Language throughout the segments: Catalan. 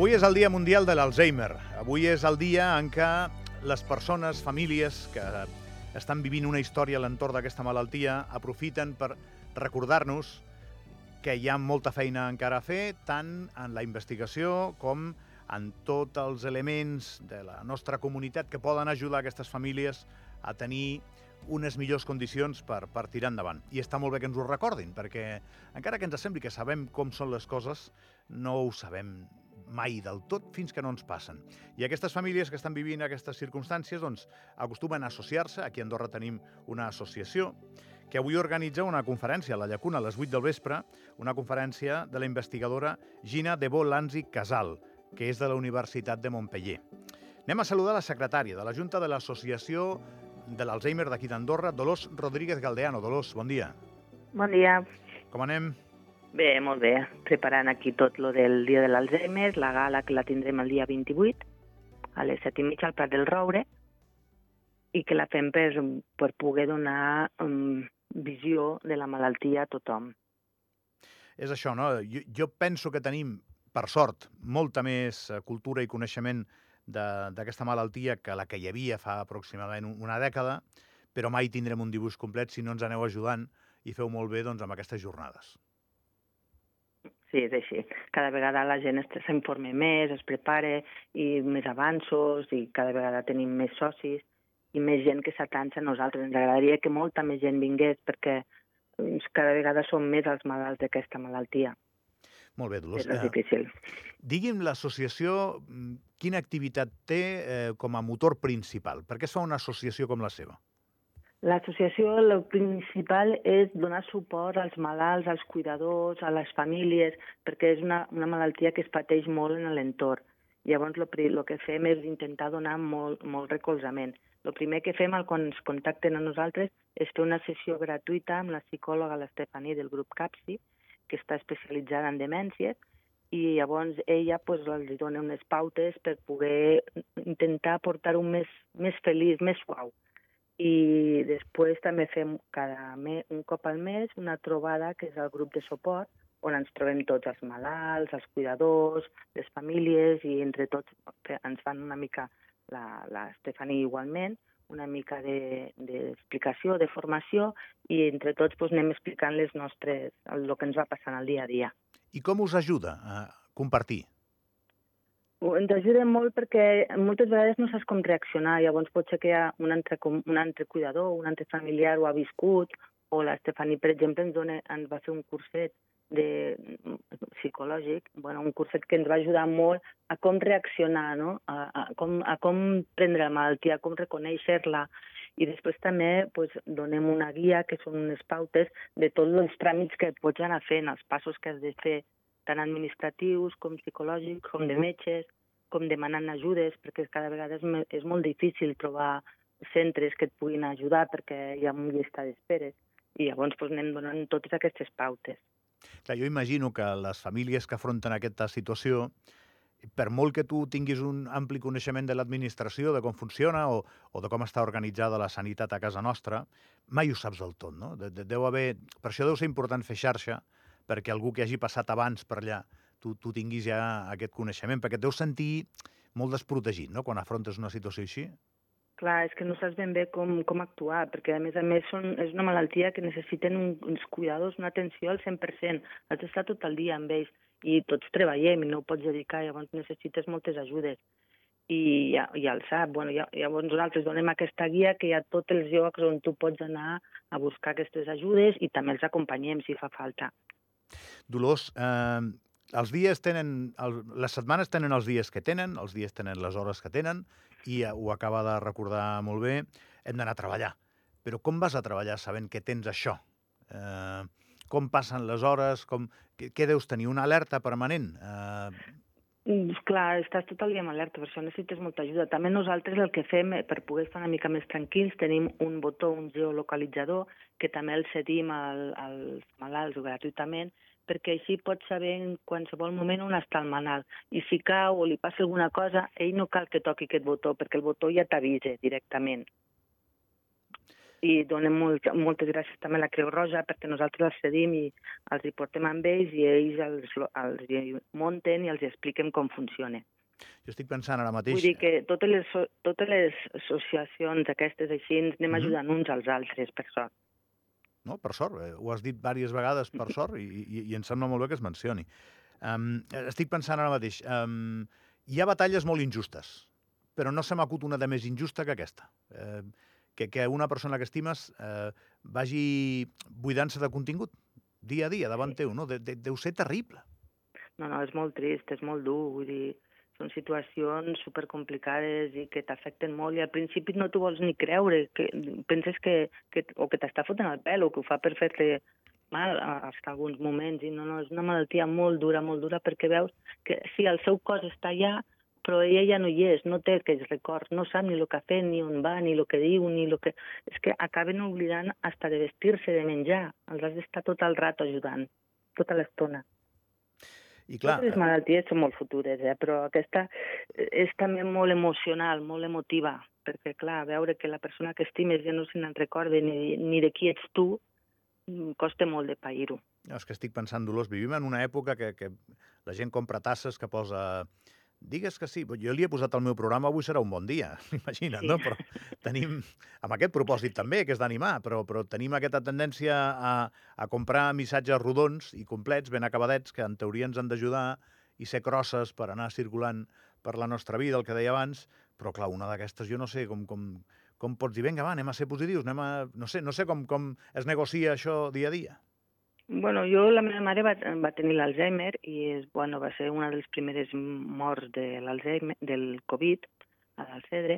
Avui és el Dia Mundial de l'Alzheimer. Avui és el dia en què les persones, famílies que estan vivint una història a l'entorn d'aquesta malaltia aprofiten per recordar-nos que hi ha molta feina encara a fer, tant en la investigació com en tots els elements de la nostra comunitat que poden ajudar aquestes famílies a tenir unes millors condicions per, per tirar endavant. I està molt bé que ens ho recordin, perquè encara que ens sembli que sabem com són les coses, no ho sabem mai del tot fins que no ens passen. I aquestes famílies que estan vivint aquestes circumstàncies doncs, acostumen a associar-se. Aquí a Andorra tenim una associació que avui organitza una conferència a la Llacuna a les 8 del vespre, una conferència de la investigadora Gina de Lanzi Casal, que és de la Universitat de Montpellier. Anem a saludar la secretària de la Junta de l'Associació de l'Alzheimer d'aquí d'Andorra, Dolors Rodríguez Galdeano. Dolors, bon dia. Bon dia. Com anem? Bé, molt bé. Preparant aquí tot lo del dia de l'Alzheimer, la gala que la tindrem el dia 28, a les 7 i mitja al Prat del Roure, i que la fem per, per poder donar um, visió de la malaltia a tothom. És això, no? Jo, jo penso que tenim, per sort, molta més eh, cultura i coneixement d'aquesta malaltia que la que hi havia fa aproximadament una dècada, però mai tindrem un dibuix complet si no ens aneu ajudant i feu molt bé doncs, amb aquestes jornades. Sí, és així. Cada vegada la gent s'informa més, es prepara i més avanços i cada vegada tenim més socis i més gent que s'atansa a nosaltres. Ens agradaria que molta més gent vingués perquè doncs, cada vegada som més els malalts d'aquesta malaltia. Molt bé, Dolors. És difícil. Digui'm, l'associació, mm, quina activitat té eh, com a motor principal? Per què es fa una associació com la seva? L'associació, el principal és donar suport als malalts, als cuidadors, a les famílies, perquè és una, una malaltia que es pateix molt en l'entorn. Llavors, el que fem és intentar donar molt, molt recolzament. El primer que fem quan ens contacten a nosaltres és fer una sessió gratuïta amb la psicòloga l'Estefani del grup CAPSI, que està especialitzada en demències, i llavors ella pues, els dona unes pautes per poder intentar portar-ho més, més feliç, més suau. I després també fem cada mes, un cop al mes una trobada que és el grup de suport, on ens trobem tots els malalts, els cuidadors, les famílies, i entre tots ens fan una mica, la, la Estefania igualment, una mica d'explicació, de, de formació, i entre tots doncs, anem explicant les nostres, el, el que ens va passant al dia a dia. I com us ajuda a compartir? Ens ajuda molt perquè moltes vegades no saps com reaccionar, llavors pot ser que hi ha un altre, un altre cuidador, un altre familiar ho ha viscut, o l'Estefani, per exemple, ens, dona, ens va fer un curset de, psicològic, bueno, un curset que ens va ajudar molt a com reaccionar, no? a, a, com, a com prendre la malaltia, a com reconèixer-la. I després també pues, donem una guia, que són unes pautes, de tots els tràmits que pots anar fent, els passos que has de fer, tant administratius com psicològics, com de metges, com demanant ajudes, perquè cada vegada és, és molt difícil trobar centres que et puguin ajudar perquè hi ha una llista d'esperes. I llavors pues, anem donant totes aquestes pautes. Clar, jo imagino que les famílies que afronten aquesta situació, per molt que tu tinguis un ampli coneixement de l'administració, de com funciona o, o de com està organitzada la sanitat a casa nostra, mai ho saps del tot, no? De, de, deu haver... Per això deu ser important fer xarxa, perquè algú que hagi passat abans per allà, tu, tu tinguis ja aquest coneixement, perquè et deus sentir molt desprotegit, no?, quan afrontes una situació així. Clar, és que no saps ben bé com, com actuar, perquè a més a més són, és una malaltia que necessiten un, uns cuidados, una atenció al 100%. Has d'estar tot el dia amb ells i tots treballem i no ho pots dedicar, llavors necessites moltes ajudes. I ja, ja el sap, bueno, ja, llavors nosaltres donem aquesta guia que hi ha tots els llocs on tu pots anar a buscar aquestes ajudes i també els acompanyem si fa falta. Dolors, eh, els dies tenen, el, les setmanes tenen els dies que tenen, els dies tenen les hores que tenen, i ho acaba de recordar molt bé, hem d'anar a treballar. Però com vas a treballar sabent que tens això? Eh, com passen les hores? Com, què, què deus tenir? Una alerta permanent? Eh... Mm, clar, estàs tot el dia en alerta, per això necessites molta ajuda. També nosaltres el que fem, eh, per poder estar una mica més tranquils, tenim un botó, un geolocalitzador, que també el cedim al, als malalts gratuïtament, perquè així pot saber en qualsevol moment on està el manal. I si cau o li passa alguna cosa, ell no cal que toqui aquest botó, perquè el botó ja t'avisa directament. I donem molt, moltes gràcies també a la Creu Roja perquè nosaltres els cedim i els hi portem amb ells i ells els, els hi munten i els expliquem com funciona. Jo estic pensant ara mateix... Vull dir que totes les, totes les associacions aquestes així ens anem ajudant mm -hmm. uns als altres, per sort. No, per sort, eh, ho has dit diverses vegades per sort i, i, i em sembla molt bé que es mencioni. Um, estic pensant ara mateix, um, hi ha batalles molt injustes, però no se m'acut una de més injusta que aquesta. Eh, que, que una persona que estimes eh, vagi buidant-se de contingut dia a dia davant teu, no? De, de, deu ser terrible. No, no, és molt trist, és molt dur, vull dir, són situacions supercomplicades i que t'afecten molt i al principi no t'ho vols ni creure, que penses que, que o que t'està fotent el pèl o que ho fa per fer-te mal hasta alguns moments i no, no, és una malaltia molt dura, molt dura perquè veus que sí, el seu cos està allà però ella ja no hi és, no té aquells records, no sap ni el que ha fet, ni on va, ni el que diu, ni el que... És que acaben oblidant hasta de vestir-se, de menjar. Els has d'estar tot el rato ajudant, tota l'estona. I clar... Totes les malalties són molt futures, eh? però aquesta és també molt emocional, molt emotiva, perquè, clar, veure que la persona que estimes ja no se n'en recorda ni, ni de qui ets tu, mm, costa molt de pair-ho. No, és que estic pensant, Dolors, vivim en una època que, que la gent compra tasses que posa Digues que sí, jo li he posat al meu programa Avui serà un bon dia, imagina't, sí. no? Però tenim, amb aquest propòsit també, que és d'animar, però, però tenim aquesta tendència a, a comprar missatges rodons i complets, ben acabadets, que en teoria ens han d'ajudar i ser crosses per anar circulant per la nostra vida, el que deia abans, però clar, una d'aquestes jo no sé com, com, com pots dir, vinga, va, anem a ser positius, anem a... No sé, no sé com, com es negocia això dia a dia. Bueno, jo, la meva mare va, va tenir l'Alzheimer i és, bueno, va ser una de les primeres morts de l'Alzheimer, del Covid, a l'Alcedre,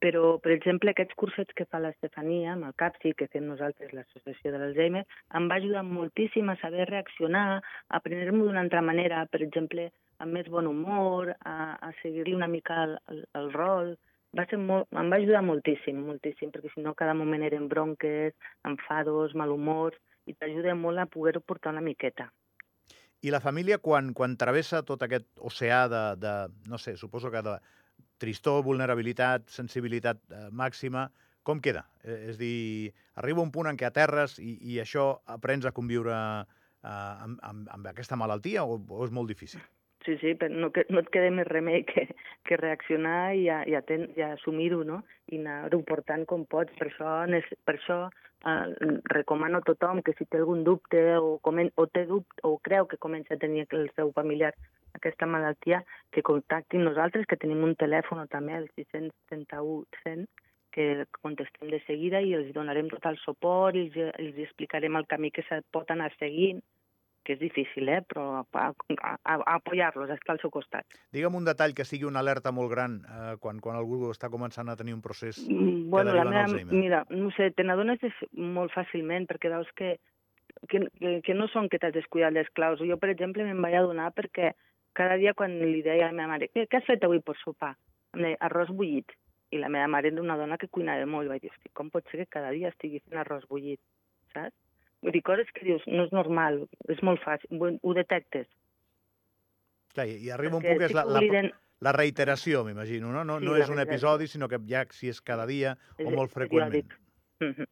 però, per exemple, aquests cursets que fa l'Estefania amb el CAPSI, que fem nosaltres l'Associació de l'Alzheimer, em va ajudar moltíssim a saber reaccionar, a prendre-m'ho d'una altra manera, per exemple, amb més bon humor, a, a seguir-li una mica el, el, el rol, va ser molt, em va ajudar moltíssim, moltíssim, perquè si no cada moment eren bronques, enfados, malhumors, i t'ajuda molt a poder-ho portar una miqueta. I la família, quan, quan travessa tot aquest oceà de, de, no sé, suposo que de tristor, vulnerabilitat, sensibilitat eh, màxima, com queda? Eh, és dir, arriba un punt en què aterres i, i això aprens a conviure eh, amb, amb, amb aquesta malaltia o, o és molt difícil? Sí, sí, però no, no et queda més remei que, que reaccionar i, i, i assumir-ho, no? I anar-ho portant com pots. Per això, per això eh, recomano a tothom que si té algun dubte o, comen, o té dubte o creu que comença a tenir el seu familiar aquesta malaltia, que contactin nosaltres, que tenim un telèfon també, el 631 100, que contestem de seguida i els donarem tot el suport i els, els explicarem el camí que se pot anar seguint que és difícil, eh? però a, a, a apoyar-los, estar al seu costat. Digue'm un detall que sigui una alerta molt gran eh, quan, quan algú està començant a tenir un procés mm, bueno, que deriva la meva, Mira, no sé, te n'adones molt fàcilment perquè veus que, que, que no són que t'has descuidat les claus. Jo, per exemple, me'n vaig adonar perquè cada dia quan li deia a la meva mare què, què has fet avui per sopar? Em deia arròs bullit. I la meva mare era una dona que cuinava molt. I vaig dir, com pot ser que cada dia estigui fent arròs bullit? Saps? Vull dir, coses que dius, no és normal, és molt fàcil, ho detectes. Clar, i arriba Perquè un punt que és la, la, la reiteració, m'imagino, no? No, sí, no és un episodi, sinó que ja si és cada dia és o molt freqüentment. Mm -hmm.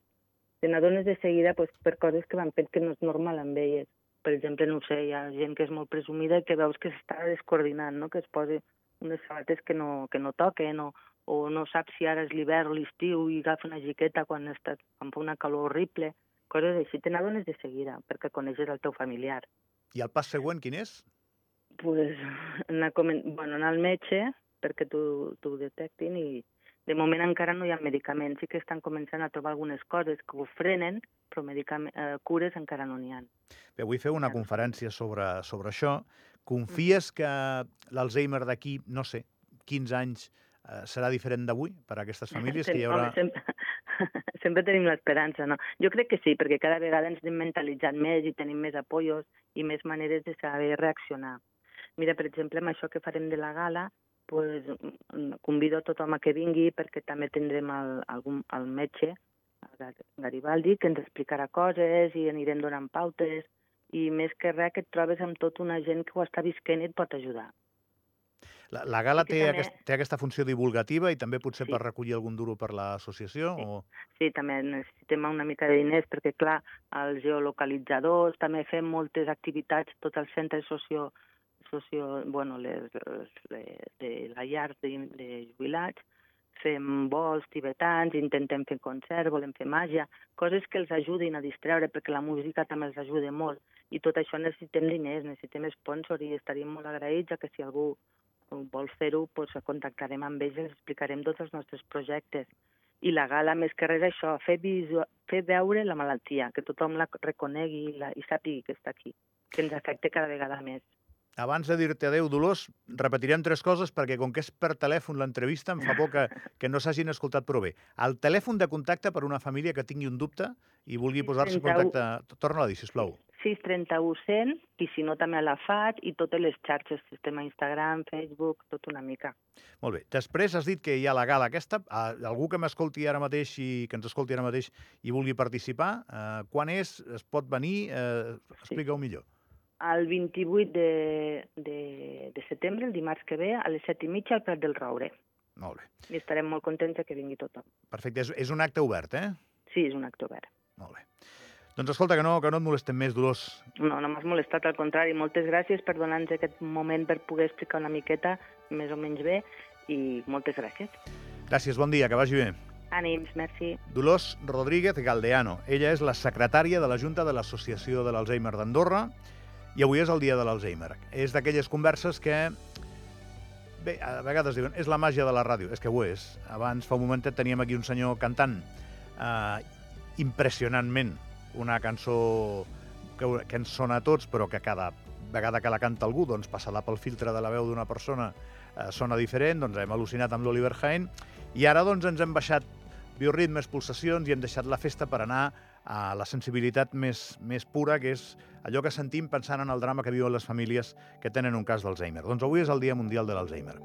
Te n'adones de seguida pues, per coses que van fent que no és normal amb elles. Per exemple, no sé, hi ha gent que és molt presumida i que veus que s'està descoordinant, no? que es posi unes sabates que no, que no toquen o, o no saps si ara és l'hivern o l'estiu i agafa una jiqueta quan, està, quan fa una calor horrible coses així, te n'adones de seguida, perquè coneixes el teu familiar. I el pas següent quin és? Pues, anar, bueno, anar al metge perquè t'ho detectin i de moment encara no hi ha medicaments. Sí que estan començant a trobar algunes coses que ho frenen, però eh, cures encara no n'hi ha. Bé, vull fer una ja. conferència sobre, sobre això. Confies que l'Alzheimer d'aquí, no sé, 15 anys eh, serà diferent d'avui per a aquestes famílies? que hi haurà... Home, sempre, sempre tenim l'esperança, no? Jo crec que sí, perquè cada vegada ens hem mentalitzat més i tenim més apoyos i més maneres de saber reaccionar. Mira, per exemple, amb això que farem de la gala, pues, convido a tothom a que vingui perquè també tindrem el, algun, el metge, el Garibaldi, que ens explicarà coses i anirem donant pautes i més que res que et trobes amb tota una gent que ho està visquent i et pot ajudar. La, la gala que té, també- aquest, té aquesta funció divulgativa i també potser Sí. per recollir algun duro per l'associació? Sí. O... Sí, també necessitem una mica de diners perquè, clar, els geolocalitzadors, també fem moltes activitats, tots els centres socio, socio bueno, les, les, les, de la llar de, de jubilats, fem vols tibetans, intentem fer concerts, volem fer màgia, coses que els ajudin a distreure, perquè la música també els ajuda molt. I tot això necessitem diners, necessitem sponsor i estaríem molt agraïts a que si algú vol fer-ho, doncs contactarem amb ells i els explicarem tots els nostres projectes. I la gala, més que res, això, fer, visu... fer veure la malaltia, que tothom la reconegui i, la... i sàpigui que està aquí, que ens afecta cada vegada més. Abans de dir-te adeu, Dolors, repetirem tres coses perquè com que és per telèfon l'entrevista em fa por que, que no s'hagin escoltat prou bé. El telèfon de contacte per una família que tingui un dubte i vulgui posar-se en 31. contacte... Torna-la a dir, sisplau. 631 100, i si no també a la FAT i totes les xarxes, sistema Instagram, Facebook, tot una mica. Molt bé. Després has dit que hi ha la gala aquesta. Ah, Algú que m'escolti ara mateix i que ens escolti ara mateix i vulgui participar, eh, quan és? Es pot venir? Eh, Explica-ho millor. El 28 de, de, de setembre, el dimarts que ve, a les 7 i mitja al Prat del Roure. Molt bé. I estarem molt contents que vingui tothom. Perfecte. És, és un acte obert, eh? Sí, és un acte obert. Molt bé. Doncs escolta, que no, que no et molestem més, Dolors. No, no m'has molestat, al contrari. Moltes gràcies per donar-nos aquest moment per poder explicar una miqueta, més o menys bé, i moltes gràcies. Gràcies, bon dia, que vagi bé. Ànims, merci. Dolors Rodríguez Galdeano. Ella és la secretària de la Junta de l'Associació de l'Alzheimer d'Andorra i avui és el dia de l'Alzheimer. És d'aquelles converses que... Bé, a vegades diuen, és la màgia de la ràdio. És que ho és. Abans, fa un momentet, teníem aquí un senyor cantant eh, impressionantment una cançó que, que ens sona a tots, però que cada vegada que la canta algú, doncs, passada pel filtre de la veu d'una persona eh, sona diferent, doncs hem al·lucinat amb l'Oliver Hain, i ara doncs ens hem baixat bioritmes, pulsacions, i hem deixat la festa per anar a la sensibilitat més, més pura, que és allò que sentim pensant en el drama que viuen les famílies que tenen un cas d'Alzheimer. Doncs avui és el Dia Mundial de l'Alzheimer.